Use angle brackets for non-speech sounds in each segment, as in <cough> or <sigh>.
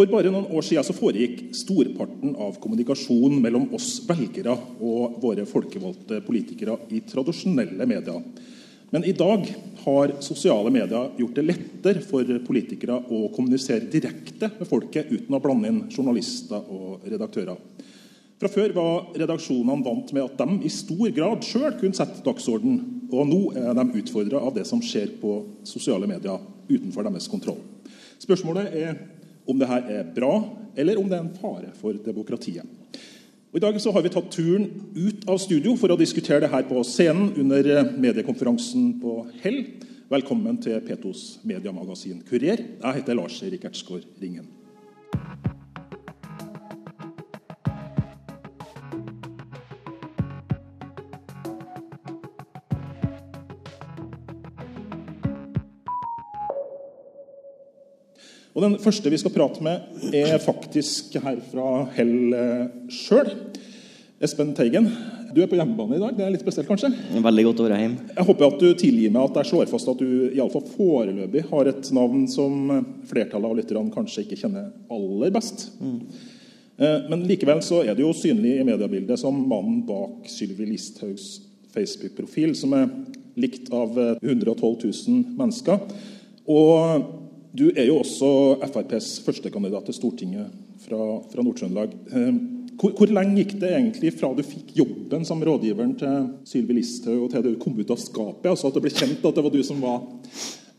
For bare noen år siden så foregikk storparten av kommunikasjonen mellom oss velgere og våre folkevalgte politikere i tradisjonelle medier. Men i dag har sosiale medier gjort det lettere for politikere å kommunisere direkte med folket uten å blande inn journalister og redaktører. Fra før var redaksjonene vant med at de i stor grad sjøl kunne sette dagsorden, og nå er de utfordra av det som skjer på sosiale medier utenfor deres kontroll. Spørsmålet er om dette er bra, eller om det er en fare for demokratiet. Og I dag så har vi tatt turen ut av studio for å diskutere det her på scenen under mediekonferansen på Hell. Velkommen til P2s mediemagasin Kurer. Jeg heter Lars Erik Ertsgaard Ringen. Og Den første vi skal prate med, er faktisk her fra Hell sjøl. Espen Teigen, du er på hjemmebane i dag. Det er litt spesielt, kanskje? Veldig godt å være hjemme. Jeg håper at du tilgir meg at jeg slår fast at du i alle fall foreløpig har et navn som flertallet av lytterne kanskje ikke kjenner aller best. Mm. Men likevel så er det jo synlig i mediebildet som mannen bak Sylvi Listhaugs Facebook-profil, som er likt av 112 000 mennesker. Og du er jo også FrPs førstekandidat til Stortinget fra, fra Nord-Trøndelag. Hvor, hvor, lenge gikk det egentlig fra du fikk jobben som rådgiveren til Sylvi Listhaug, og til du kom ut av skapet? altså At det ble kjent at det var du som var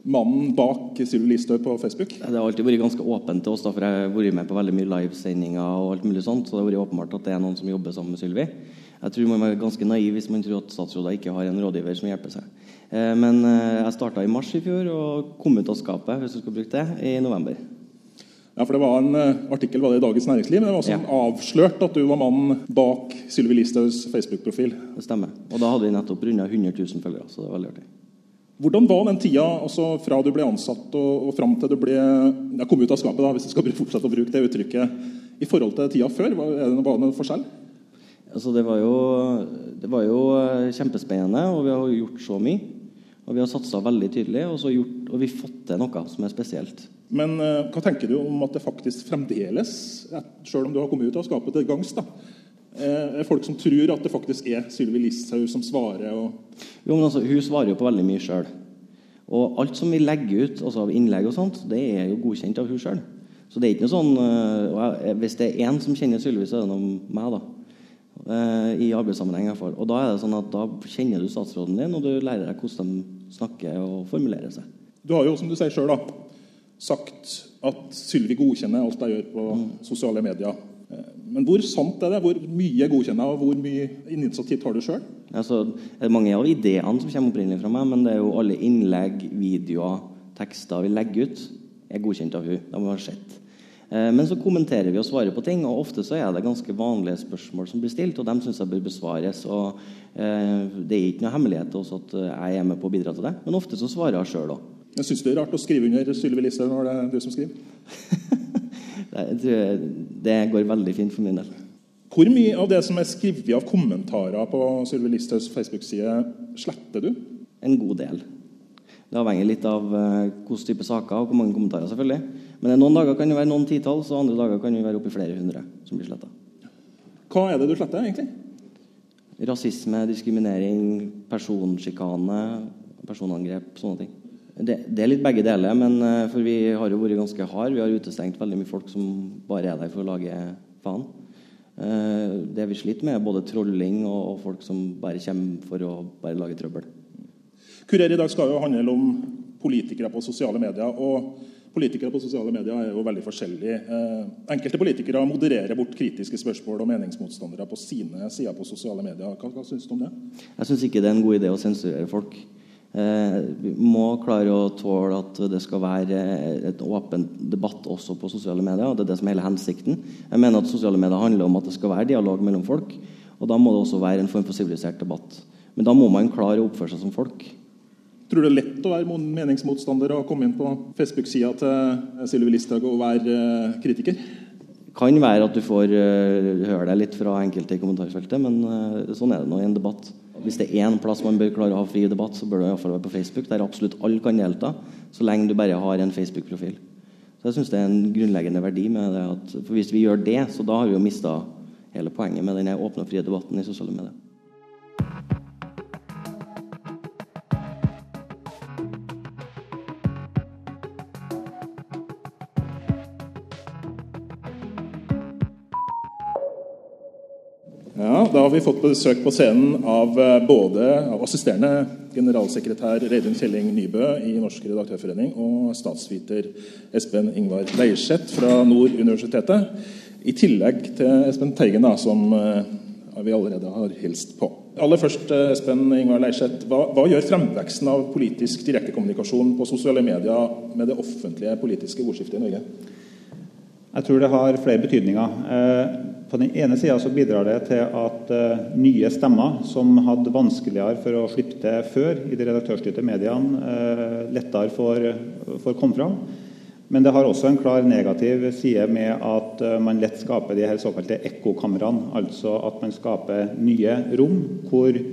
mannen bak Sylvi Listhaug på Facebook? Det har alltid vært ganske åpent til oss, da, for jeg har vært med på veldig mye livesendinger. og alt mulig sånt, Så det har vært åpenbart at det er noen som jobber sammen med Sylvi. Jeg tror man er ganske naiv hvis man tror at statsråder ikke har en rådgiver som hjelper seg. Eh, men eh, jeg starta i mars i fjor og kom ut av skapet hvis du skal bruke det, i november. Ja, for Det var en eh, artikkel var det i Dagens Næringsliv, men det var også ja. avslørt at du var mannen bak Sylvi Listhaugs Facebook-profil. Det stemmer. Og da hadde vi nettopp runda 100 000 følgere. så det var veldig artig. Hvordan var den tida altså fra du ble ansatt og, og fram til du ble, ja, kom ut av skapet, da, hvis du skal <laughs> fortsette å bruke det uttrykket, i forhold til tida før? Var det, var det noen forskjell? Altså, det, var jo, det var jo kjempespennende, og vi har gjort så mye. Og vi har satsa veldig tydelig, og, så gjort, og vi har fått til noe som er spesielt. Men uh, hva tenker du om at det faktisk fremdeles, selv om du har kommet ut av skapet til gangs, da, eh, er folk som tror at det faktisk er Sylvi Listhaug som svarer? Og... Jo, men altså, Hun svarer jo på veldig mye sjøl. Og alt som vi legger ut altså av innlegg, og sånt, det er jo godkjent av hun sjøl. Så det er ikke noe sånn uh, Hvis det er én som kjenner Sylvi, så er det noe meg, da. Eh, i arbeidssammenheng. I hvert fall. Og Da er det sånn at da kjenner du statsråden din, og du lærer deg hvordan de snakker og formulerer seg. Du har jo, som du sier selv, sagt at Sylvi godkjenner alt jeg gjør på mm. sosiale medier. Eh, men hvor sant er det? Hvor mye godkjenner og hvor mye initiativ tar du sjøl? Altså, det mange av ideene som kommer opprinnelig fra meg, men det er jo alle innlegg, videoer, tekster vi legger ut, er godkjent av hun. De har sett. Eh, men så kommenterer vi og svarer på ting, og ofte så er det ganske vanlige spørsmål som blir stilt, og dem syns jeg bør besvares. og eh, Det er ikke noe hemmelighet også at jeg er med på å bidra til det, men ofte så svarer jeg sjøl òg. Jeg syns det er rart å skrive under Sylvi Listhaug når det er du som skriver? <laughs> det går veldig fint for min del. Hvor mye av det som er skrevet av kommentarer på Sylvi Listhaugs Facebook-side, sletter du? En god del. Det avhenger litt av hvilken type saker og hvor mange kommentarer. selvfølgelig. Men noen dager kan det være noen titalls, og andre dager kan det være oppi flere hundre som blir sletta. Hva er det du sletter, egentlig? Rasisme, diskriminering, personsjikane, personangrep, sånne ting. Det, det, er litt begge deler, men uh, for vi har jo vært ganske harde. Vi har utestengt veldig mye folk som bare er der for å lage faen. Uh, det vi sliter med, er både trolling og, og folk som bare kommer for å bare lage trøbbel. Kurer i dag skal jo handle om politikere på sosiale medier. og Politikere på sosiale medier er jo veldig forskjellige. Eh, enkelte politikere modererer bort kritiske spørsmål og meningsmotstandere på sine sider på sosiale medier. Hva, hva syns du om det? Jeg syns ikke det er en god idé å sensurere folk. Eh, vi må klare å tåle at det skal være et åpen debatt også på sosiale medier. og Det er det som er hele hensikten. Jeg mener at Sosiale medier handler om at det skal være dialog mellom folk. og Da må det også være en form for sivilisert debatt. Men da må man klare å oppføre seg som folk. Tror du det er lett å være meningsmotstander og komme inn på Facebook-sida til Sylvi Listhaug og være eh, kritiker? Kan være at du får uh, høre deg litt fra enkelte i kommentarfeltet, men sånn er det nå i en debatt. Hvis det er én plass man bør klare å ha fri debatt, så bør det iallfall være på Facebook, der absolutt alle kan delta, så lenge du bare har en Facebook-profil. Så jeg syns det er en grunnleggende verdi med det. At, for Hvis vi gjør det, så da har vi jo mista hele poenget med den åpne og frie debatten i sosiale medier. Ja, Da har vi fått besøk på scenen av eh, både assisterende generalsekretær Reidun Kjelling Nybø i Norsk redaktørforening og statsviter Espen Ingvar Leirseth fra Nord universitetet. I tillegg til Espen Teigen, da, som eh, vi allerede har hilst på. Aller først, eh, Espen Ingvar Leirseth, hva, hva gjør fremveksten av politisk direktekommunikasjon på sosiale medier med det offentlige politiske ordskiftet i Norge? Jeg tror det har flere betydninger. På den ene sida bidrar det til at uh, nye stemmer som hadde vanskeligere for å slippe til før i de redaktørstyrte mediene, uh, lettere får, får komme fram. Men det har også en klar negativ side med at uh, man lett skaper de her såkalte ekkokamrene. Altså at man skaper nye rom hvor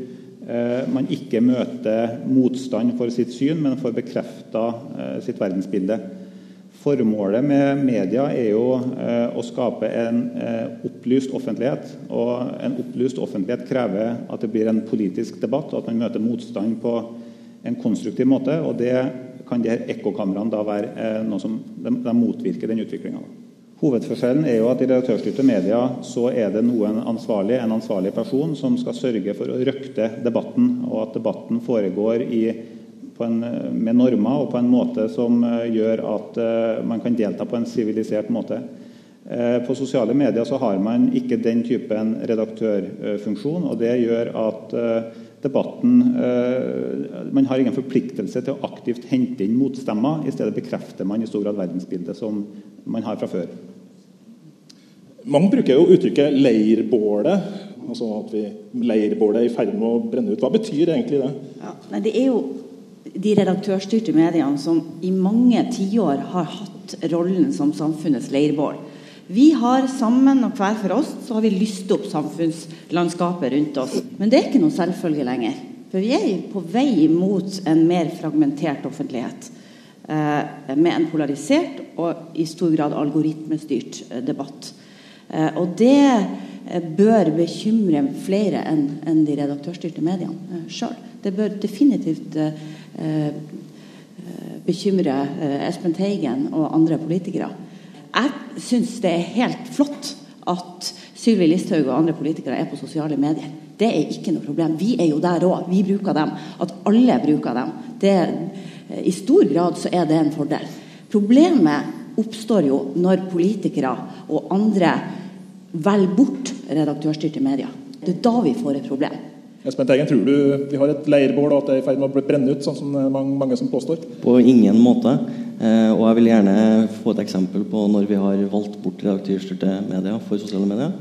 man ikke møter motstand for sitt syn, men får bekrefta sitt verdensbilde. Formålet med media er jo eh, å skape en eh, opplyst offentlighet. Og en opplyst offentlighet krever at det blir en politisk debatt, og at man møter motstand på en konstruktiv måte. og det kan de ekkokameraene da være eh, noe som de motvirker den utviklinga. Hovedforskjellen er jo at i redaktørstyrte media så er det noen ansvarlig, en ansvarlig person som skal sørge for å røkte debatten, og at debatten foregår i en, med normer og på en måte som eh, gjør at uh, man kan delta på en sivilisert måte. Uh, på sosiale medier så har man ikke den typen redaktørfunksjon. og Det gjør at debatten Man har ingen forpliktelse til å aktivt hente inn motstemmer. I stedet bekrefter man i stor grad verdensbildet som man har fra før. Mange bruker jo uttrykket 'leirbålet'. Altså at vi leirbålet er i ferd med å brenne ut. Hva betyr egentlig det? Ja, nei, det er jo de redaktørstyrte mediene som i mange tiår har hatt rollen som samfunnets leirbål. Vi har sammen og hver for oss så har vi lyst opp samfunnslandskapet rundt oss. Men det er ikke noe selvfølge lenger. For vi er på vei mot en mer fragmentert offentlighet. Eh, med en polarisert og i stor grad algoritmestyrt eh, debatt. Eh, og det bør bekymre flere enn en de redaktørstyrte mediene eh, sjøl. Det bør definitivt eh, Eh, bekymre eh, Espen Teigen og andre politikere. Jeg syns det er helt flott at Sylvi Listhaug og andre politikere er på sosiale medier. Det er ikke noe problem. Vi er jo der òg. Vi bruker dem. At alle bruker dem. Det, I stor grad så er det en fordel. Problemet oppstår jo når politikere og andre velger bort redaktørstyrte medier. Det er da vi får et problem. Espen Teigen, tror du vi har et leirbål, og at det er i ferd med å brenne ut, sånn som mange, mange som påstår? På ingen måte. Eh, og jeg vil gjerne få et eksempel på når vi har valgt bort redaktørstyrte medier for sosiale medier.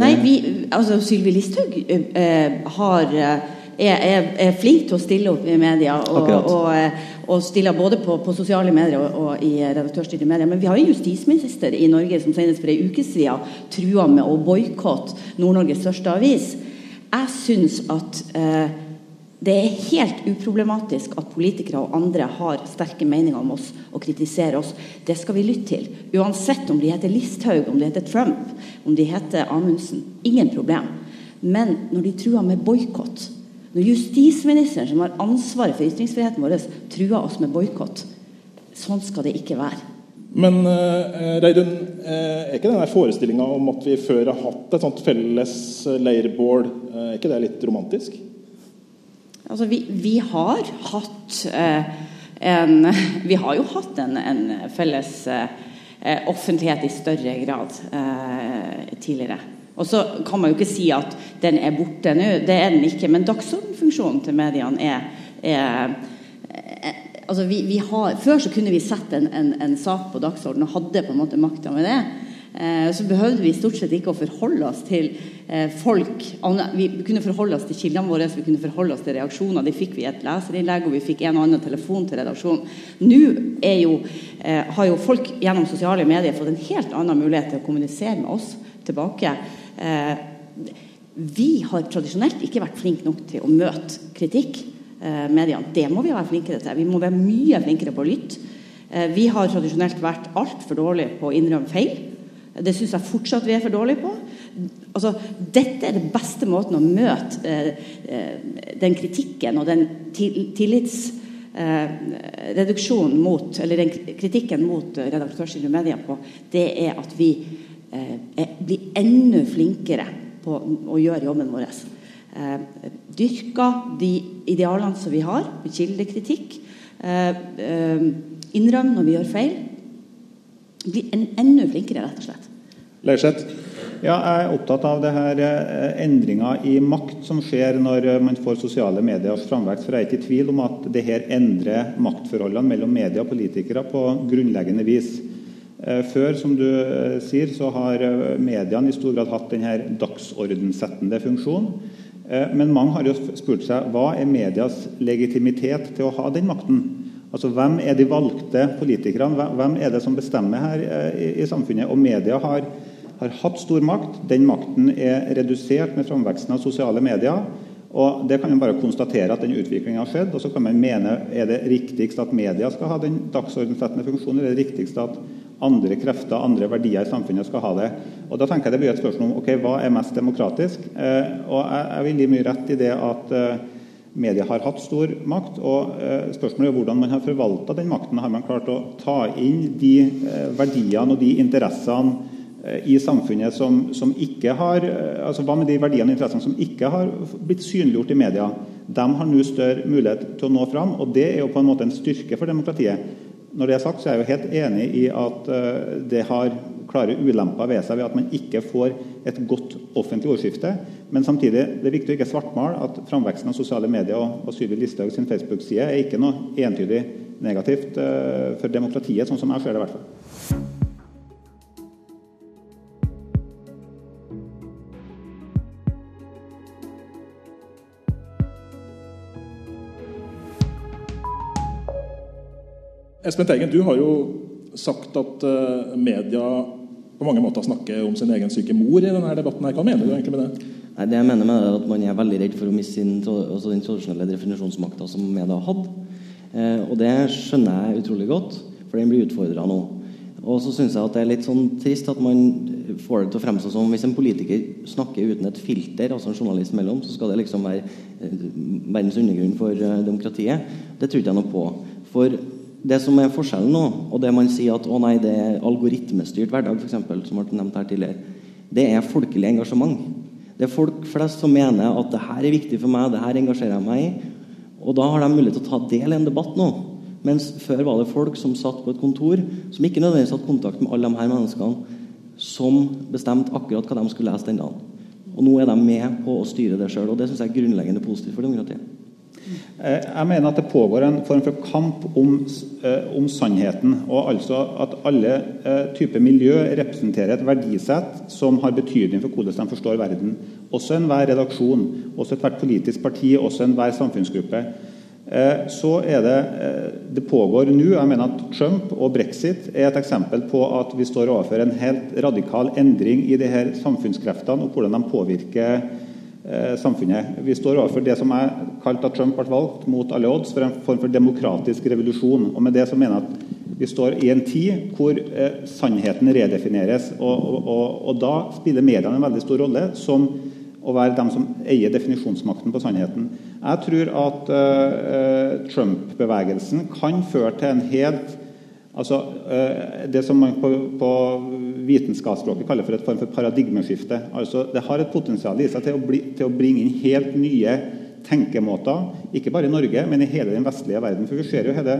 Nei, vi, altså Sylvi Listhaug eh, har eh, er, er, er, flink til å stille opp i media. Og, og, eh, og stiller både på, på, sosiale medier og, og i redaktørstyrte medier. Men vi har en justisminister i Norge som senest for en uke siden trua med å boikotte Nord-Norges største avis. Jeg syns at eh, det er helt uproblematisk at politikere og andre har sterke meninger om oss og kritiserer oss. Det skal vi lytte til. Uansett om de heter Listhaug, om de heter Trump, om de heter Amundsen. Ingen problem. Men når de truer med boikott, når justisministeren, som har ansvaret for ytringsfriheten vår, truer oss med boikott, sånn skal det ikke være. Men uh, Reidun, uh, er ikke denne forestillinga om at vi før har hatt et sånt felles leirbål, uh, er ikke det litt romantisk? Altså, vi, vi har hatt en <laughs> Vi har jo hatt en, en felles offentlighet i større grad tidligere. Og så kan man jo ikke si at den er borte nå. Det er den ikke. Men dagsordenfunksjonen til mediene er, er altså vi, vi har, Før så kunne vi sette en, en, en sak på dagsordenen og hadde på en måte makta med det. Eh, så behøvde vi stort sett ikke å forholde oss til eh, folk. Vi kunne forholde oss til kildene våre, vi kunne forholde oss til reaksjoner. Det fikk vi et leserinnlegg, og vi fikk en og annen telefon til redaksjonen. Nå jo, eh, har jo folk gjennom sosiale medier fått en helt annen mulighet til å kommunisere med oss tilbake. Eh, vi har tradisjonelt ikke vært flinke nok til å møte kritikk. Eh, mediene. Det må vi være flinkere til. Vi må være mye flinkere på å lytte. Eh, vi har tradisjonelt vært altfor dårlige på å innrømme feil. Det syns jeg fortsatt vi er for dårlige på. Altså, dette er den beste måten å møte eh, den kritikken og den tillitsreduksjonen eh, mot Eller den kritikken mot redaktørstyrte medier på, det er at vi blir enda flinkere på å gjøre jobben vår. Eh, dyrker de idealene som vi har, med kildekritikk. Eh, eh, innrømme når vi gjør feil. Bli en, enda flinkere, rett og slett. Leirseth? Ja, jeg er opptatt av det her eh, endringa i makt som skjer når eh, man får sosiale mediers framvekst. For jeg er ikke i tvil om at det her endrer maktforholdene mellom media og politikere på grunnleggende vis. Eh, før, som du sier, så har mediene i stor grad hatt denne dagsordensettende funksjonen. Men mange har jo spurt seg hva er medias legitimitet til å ha den makten? Altså, Hvem er de valgte politikerne? Hvem er det som bestemmer her i, samfunnet? Og media har, har, hatt stor makt. Den makten er redusert med framveksten av sosiale medier. Og det kan man bare konstatere at den utviklingen har skjedd. Og så kan man mene er det riktigst at media skal ha den dagsordensettende funksjonen, er det riktigst at andre krefter, andre verdier i samfunnet skal ha det. Og Da tenker jeg det blir et spørsmål om ok, hva er mest demokratisk. Eh, og jeg, vil gi mye rett i det at eh, media har hatt stor makt. og eh, Spørsmålet er hvordan man har forvalta den makten. Har man klart å ta inn de verdiene og de interessene i samfunnet som, som, ikke har altså Hva med de verdiene og interessene som ikke har blitt synliggjort i media? De har nå større mulighet til å nå fram, og det er jo på en måte en styrke for demokratiet. Når det er sagt, så er jeg jo helt enig i at eh, det har klare ulemper ved seg ved at man ikke får et godt offentlig ordskifte. Men samtidig det er viktig å ikke svartmale at framveksten av sosiale medier og, og Sylvi Listhaug sin Facebook-side er ikke noe entydig negativt uh, for demokratiet, sånn som jeg ser det i hvert fall. Espen Teigen, du har jo sagt at uh, media på mange måter snakker om sin egen syke mor i denne debatten. her. Hva mener du egentlig med det? Nei, det jeg mener med det er at Man er veldig redd for å miste sin, altså den tradisjonelle definisjonsmakta som media har hatt. Eh, og det skjønner jeg utrolig godt, for den blir utfordra nå. Og så syns jeg at det er litt sånn trist at man får det til å fremstå som hvis en politiker snakker uten et filter, altså en journalist mellom, så skal det liksom være eh, verdens undergrunn for eh, demokratiet. Det tror ikke jeg noe på. For det som er forskjellen nå, og det man sier at å nei, det er algoritmestyrt hverdag, eksempel, som ble nevnt her tidligere, det er folkelig engasjement. Det er folk flest som mener at det her er viktig for meg, det her engasjerer jeg meg i. Og da har de mulighet til å ta del i en debatt nå. Mens før var det folk som satt på et kontor, som ikke nødvendigvis hadde kontakt med alle de her menneskene, som bestemte akkurat hva de skulle lese den dagen. Og nå er de med på å styre det sjøl, og det syns jeg er grunnleggende positivt for demokratiet. Eh, jeg mener at det pågår en form for kamp om, eh, om sannheten. og altså At alle uh, typer miljø representerer et verdisett som har betydning for hvordan de forstår verden. Også enhver redaksjon, også ethvert politisk parti, også enhver samfunnsgruppe. Så er det Det pågår nå Jeg mener at Trump og brexit er et eksempel på at vi står overfor en helt radikal endring i de her samfunnskreftene, og hvordan de påvirker Eh, samfunnet. Vi står overfor det som er kalt at Trump ble valgt mot alle odds for en form for demokratisk revolusjon. Og med det så mener jeg at vi står i en tid hvor eh, sannheten redefineres. Og, og, og, da spiller mediene en veldig stor rolle som å være dem som eier definisjonsmakten på sannheten. Jeg tror at eh, Trump-bevegelsen kan føre til en helt Altså, eh, Det som man på, på vitenskapsspråket kaller for et form for paradigmeskifte. Altså, Det har et potensial i seg til å, bli, til å, bringe inn helt nye tenkemåter, ikke bare i Norge, men i hele den vestlige verden. For Vi ser jo hele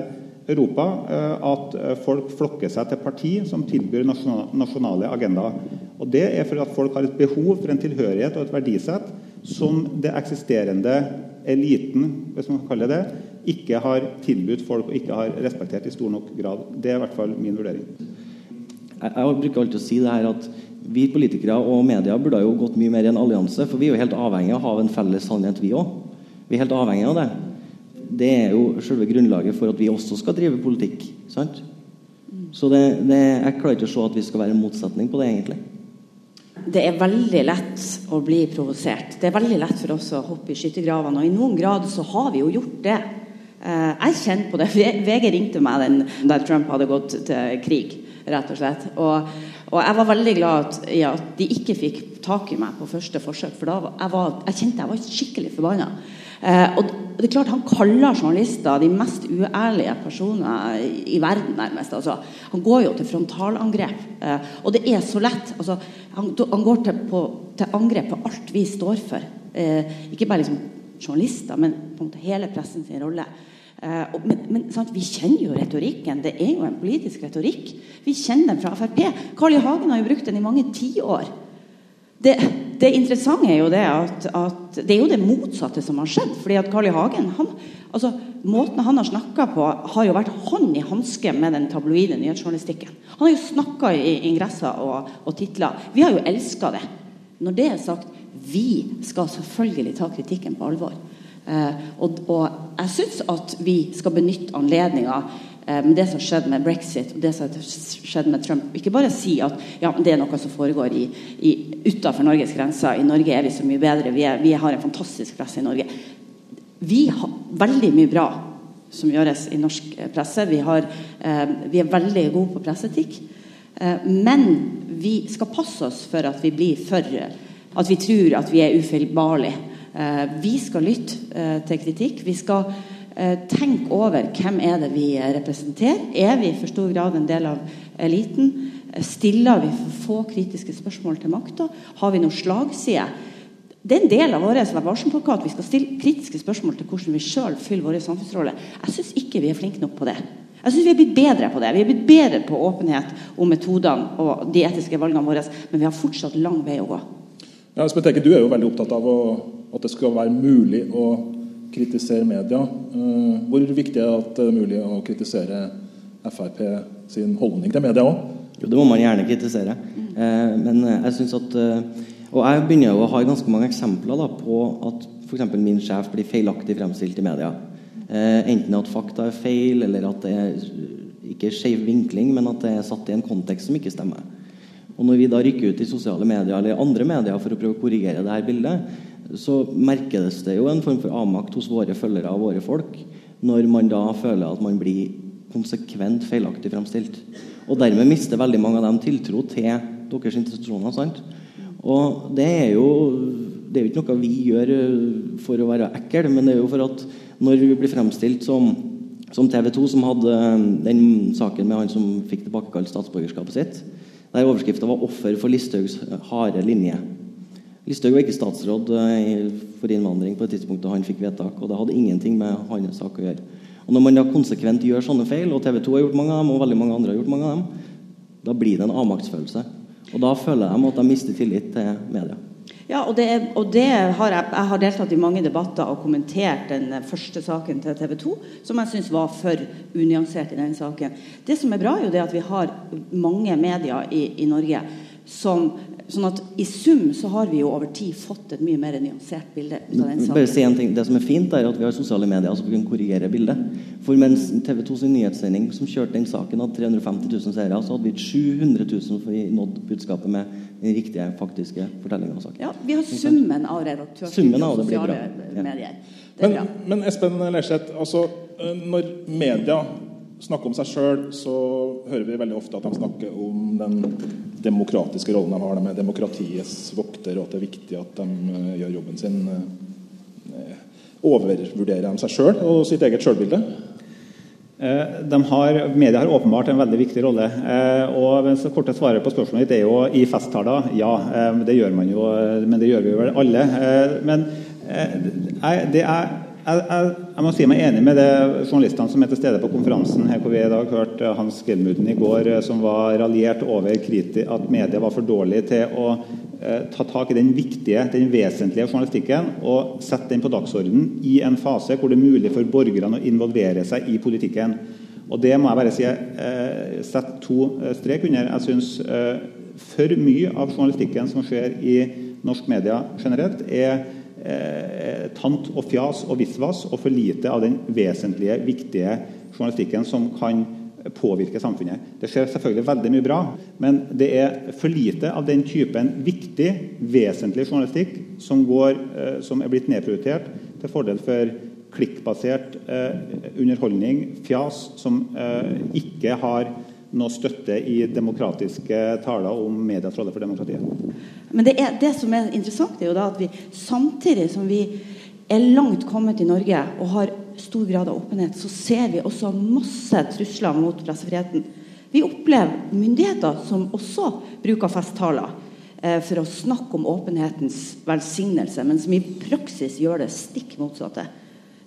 Europa eh, at eh, folk flokker seg til parti som tilbyr nasjonale agendaer. Og Det er for at folk har et behov for en tilhørighet og et verdisett som det eksisterende eliten, hvis man kan kalle det ikke har tilbudt folk og ikke har respektert i stor nok grad. Det er i hvert fall min vurdering. Jeg, jeg bruker alltid å si det her at vi politikere og media burde jo gått mye mer i en allianse, for vi er jo helt avhengige av å ha en felles sannhet, vi òg. Vi er helt avhengige av det. Det er jo selve grunnlaget for at vi også skal drive politikk. sant? Så det, det, jeg klarer ikke å se at vi skal være en motsetning på det, egentlig. Det er veldig lett å bli provosert. Det er veldig lett for oss å hoppe i skyttergravene. Og i noen grad så har vi jo gjort det. Eh, jeg kjente på det. <laughs> VG ringte meg den, da Trump hadde gått til krig, rett og slett. Og, og jeg var veldig glad ja, at, de ikke fikk tak i meg på første forsøk. For da var, jeg, var, jeg kjente jeg var skikkelig forbanna. Eh, og det er klart Han kaller journalister de mest uærlige personer i verden, nærmest. Altså, han går jo til frontalangrep. Eh, og det er så lett. Altså, han, han, går til, på, til, angrep på alt vi står for. Eh, ikke bare liksom journalister, men på en måte hele pressen sin rolle. Uh, men, men vi kjenner jo retorikken. Det er jo en politisk retorikk. Vi kjenner den fra Frp. Carl I. Hagen har jo brukt den i mange tiår. Det, det interessante er jo det at, at, det er jo det motsatte som har skjedd. fordi at Carl I. Hagen, han, altså, Måten han har snakka på, har jo vært hånd i hanske med den tabloide nyhetsjournalistikken. Han har jo snakka i ingresser og, og titler. Vi har jo elska det. Når det er sagt, vi skal selvfølgelig ta kritikken på alvor. Eh, og, og, jeg syns at vi skal benytte anledninga eh, med det som skjedde med brexit og det som skjedde med Trump. Ikke bare si at ja, det er noe som foregår i, utenfor Norges grenser. I Norge er vi så mye bedre. Vi, er, vi har en fantastisk presse i Norge. Vi har veldig mye bra som gjøres i norsk eh, presse. Vi, har, eh, vi er veldig gode på presseetikk. Eh, men vi skal passe oss for at vi blir for At vi tror at vi er ufeilbarlige Eh, vi skal lytte eh, til kritikk. Vi skal eh, tenke over hvem er det vi representerer. Er vi i for stor grad en del av eliten? Stiller vi for få kritiske spørsmål til makta? Har vi noen slagside? Det er en del av vår varselplakat. Vi skal stille kritiske spørsmål til hvordan vi sjøl fyller vår samfunnsrolle. Jeg syns ikke vi er flinke nok på det. Jeg synes Vi er blitt bedre på det. Vi er blitt bedre på åpenhet om metodene og de etiske valgene våre, men vi har fortsatt lang vei å gå. Ja, Du er jo veldig opptatt av å at det skal være mulig å kritisere media. Eh, hvor viktig er det at det er mulig å kritisere Frp sin holdning til media òg? Jo, det må man gjerne kritisere. Eh, men jeg syns at eh, Og jeg begynner jo å ha ganske mange eksempler da, på at f.eks. min sjef blir feilaktig fremstilt i media. Enten at fakta er feil, eller at det er ikke skeiv vinkling, men at det er satt i en kontekst som ikke stemmer. Og Når vi da rykker ut i sosiale medier eller andre medier for å prøve å korrigere det her bildet, så merkes det jo en form for avmakt hos våre følgere og våre folk når man da føler at man blir konsekvent feilaktig fremstilt. Og dermed mister veldig mange av dem tiltro til deres institusjoner. sant? Og det er jo det er jo ikke noe vi gjør eh, for å være ekkel, men det er jo for at når vi blir fremstilt som, som TV 2, som hadde eh, den saken med han som fikk tilbakekalt statsborgerskapet sitt, der overskrifta var 'Offer for Listhaugs harde linje'. Listhaug var ikke statsråd eh, for innvandring på det tidspunktet han fikk vedtak. og Det hadde ingenting med hans sak å gjøre. Og Når man da konsekvent gjør sånne feil, og TV 2 har gjort mange av dem, og veldig mange andre har gjort mange av dem, da blir det en avmaktsfølelse. Og Da føler de at de mister tillit til media. Ja, og det, og det har jeg, jeg, har deltatt i mange debatter og kommentert den første saken til TV 2, som jeg syns var for unyansert i den saken. Det som er bra, er jo det at vi har mange medier i, i Norge som Sånn at I sum så har vi jo over tid fått et mye mer nyansert bilde. ut av den saken. Bare si en ting. Det som er fint, er at vi har sosiale medier som kan korrigere bildet. For mens TV 2 sin nyhetssending som kjørte den saken, hadde 350 000 seere, så hadde vi 700 000 for nådd budskapet med den riktige, faktiske fortellinga av saken. Ja, vi har summen av redaktørstyrte sosiale ja. medier. Men, men, Espen Lerseth, altså, eh, når media snakker om seg sjøl, så hører vi veldig ofte at de snakker om den demokratiske rollen de har. Er demokratiets vokter, og at det er viktig at de uh, gjør jobben sin. Uh, overvurderer de seg sjøl og sitt eget sjølbilde? Eh, har, media har åpenbart en veldig viktig rolle. og så korte svaret på spørsmålet ditt er jo i festtaler. Ja, det gjør man jo, men det gjør vi vel alle. Men det er jeg, jeg, jeg, må si meg enig med det journalistene som er til stede på konferansen. her hvor vi i dag hørte Hans Gelmuden i går, eh, som var raljert over at media var for dårlig til å eh, ta tak i den viktige, den vesentlige journalistikken og sette den på dagsordenen i en fase hvor det er mulig for borgerne å involvere seg i politikken. Og Det må jeg bare si, eh, sette to eh, strek under. Jeg syns eh, for mye av journalistikken som skjer i norsk media generelt, er eh, tant og fjas og visvas, og for lite av den vesentlige, viktige journalistikken som kan påvirke samfunnet. Det skjer selvfølgelig veldig mye bra, men det er for lite av den typen viktig, vesentlig journalistikk som, går, eh, som er blitt nedprioritert til fordel for klikkbasert underholdning, fjas, som ikke har noe støtte i demokratiske taler om medias rolle for demokratiet. Men det, er, det, som er interessant, er jo da at vi samtidig som vi er langt kommet i Norge og har stor grad av åpenhet, så ser vi også masse trusler mot pressefriheten. Vi opplever myndigheter som også bruker festtaler eh, for å snakke om åpenhetens velsignelse, men som i praksis gjør det stikk motsatte.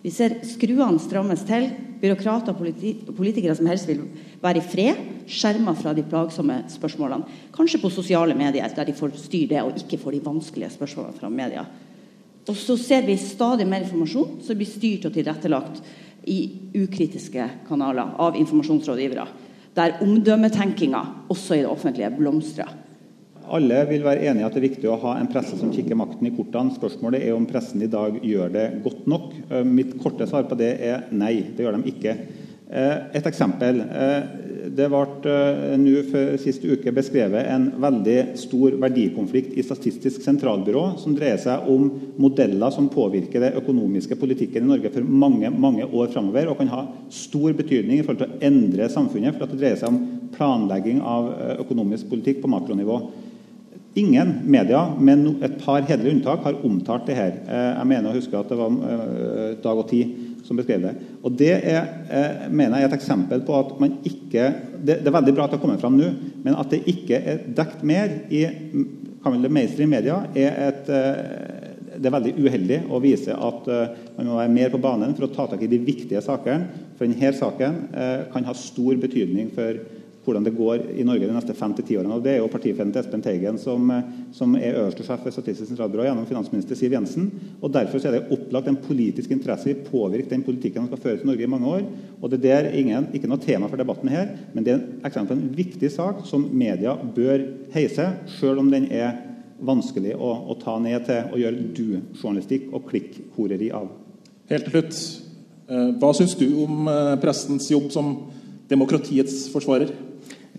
Vi ser skruene strammes til. Byråkrater og politi politikere som helst vil være i fred, skjerma fra de plagsomme spørsmålene. Kanskje på sosiale medier, der de får styre det og ikke får de vanskelige spørsmålene fra media. Og så ser vi stadig mer informasjon som blir styrt og tilrettelagt i ukritiske kanaler av informasjonsrådgivere. Der omdømmetenkinga også i det offentlige blomstrer. Alle vil være enige i at det er viktig å ha en presse som kikker makten i kortene. Spørsmålet er om pressen i dag gjør det godt nok. Eh, mitt korte svar på det er nei. Det gjør de ikke. Eh, et eksempel. Eh, det ble nå sist uke beskrevet en veldig stor verdikonflikt i Statistisk sentralbyrå, som dreier seg om modeller som påvirker den økonomiske politikken i Norge for mange mange år framover, og kan ha stor betydning i forhold til å endre samfunnet, for det dreier seg om planlegging av økonomisk politikk på makronivå. Ingen media, med et par hederlige unntak, har omtalt det her. Eh, jeg mener å huske at det var eh, Dag og Tid som beskrev det. Og Det er, eh, mener jeg er et eksempel på at man ikke det, det er veldig bra at det har kommet fram nå, men at det ikke er dekt mer i kan det mainstream media, er et det er veldig uheldig å vise at man må være mer på banen for å ta tak i de viktige sakene. For denne saken kan ha stor betydning for hvordan det går i Norge de neste fem til ti årene. Og Det er jo partifellen til Espen Teigen som, som er øverste sjef ved Statistisk sentralbyrå gjennom finansminister Siv Jensen. og Derfor er det opplagt en politisk interesse i å påvirke den politikken som skal føres i Norge i mange år. og Det er ingen, ikke noe tema for debatten her, men det er eksempel på en viktig sak som media bør heise, selv om den er vanskelig å, å ta ned til å gjøre du-journalistikk og klikkhoreri av. Helt til slutt, eh, hva syns du om eh, pressens jobb som demokratiets forsvarer?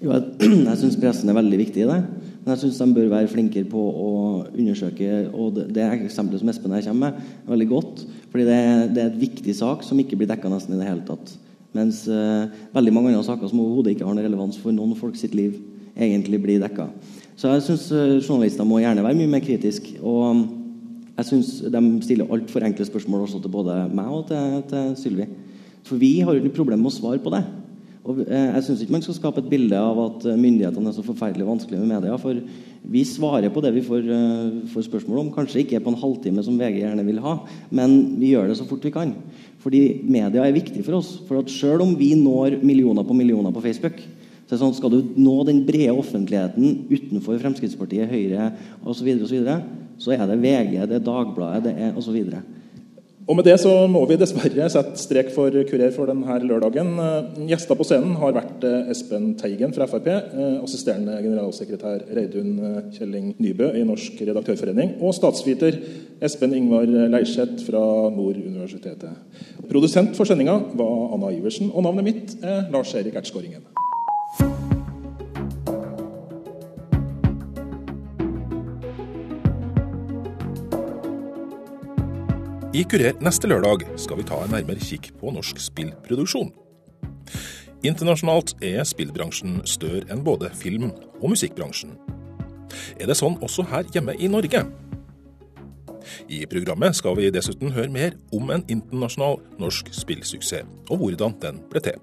Jo, jeg, <clears throat> jeg syns pressen er veldig viktig i det. Men jeg syns de bør være flinkere på å undersøke og det, det eksempelet som Espen her kommer med, er veldig godt. fordi det, det er et viktig sak som ikke blir dekka nesten i det hele tatt. Mens uh, veldig mange andre saker som overhodet ikke har noen relevans for noen folk sitt liv, egentlig blir dekka. Så jeg syns uh, journalister må gjerne være mye mer kritiske. Og um, jeg syns de stiller altfor enkle spørsmål også til både meg og til, til Sylvi. For vi har jo ikke problem med å svare på det. Og eh, jeg syns ikke man skal skape et bilde av at eh, myndighetene er så forferdelig vanskelige med media. For vi svarer på det vi får, eh, får, spørsmål om. Kanskje ikke på en halvtime, som VG gjerne vil ha, men vi gjør det så fort vi kan. Fordi media er viktig for oss. For at selv om vi når millioner på millioner på Facebook, så er det sånn, skal du nå den brede offentligheten utenfor Fremskrittspartiet, Høyre osv., så, og så, videre, så er det VG, det er Dagbladet, det er osv. Og Med det så må vi dessverre sette strek for Kurer for denne lørdagen. Eh, gjester på scenen har vært eh, Espen Teigen fra Frp, eh, assisterende generalsekretær Reidun Kjelling Nybø i Norsk redaktørforening, og statsviter Espen Ingvar Leirseth fra Nord universitetet. Produsent for sendinga var Anna Iversen, og navnet mitt er Lars Erik Ertskåringen. I Kurer neste lørdag skal vi ta en nærmere kikk på norsk spillproduksjon. Internasjonalt er spillbransjen større enn både film- og musikkbransjen. Er det sånn også her hjemme i Norge? I programmet skal vi dessuten høre mer om en internasjonal norsk spillsuksess, og hvordan den ble til.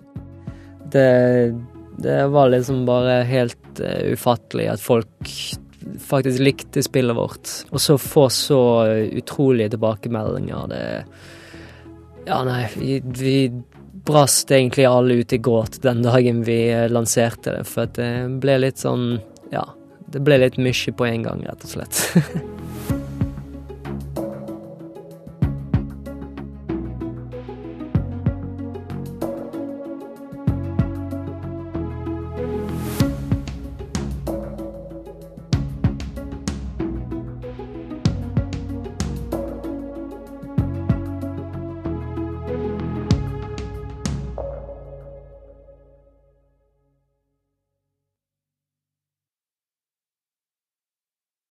Det, det var liksom bare helt uh, ufattelig at folk faktisk likte spillet vårt. Og så få så utrolige tilbakemeldinger. Det Ja, nei, vi, vi brast egentlig alle ut i gråt den dagen vi lanserte det, for det ble litt sånn Ja, det ble litt mye på en gang, rett og slett. <laughs>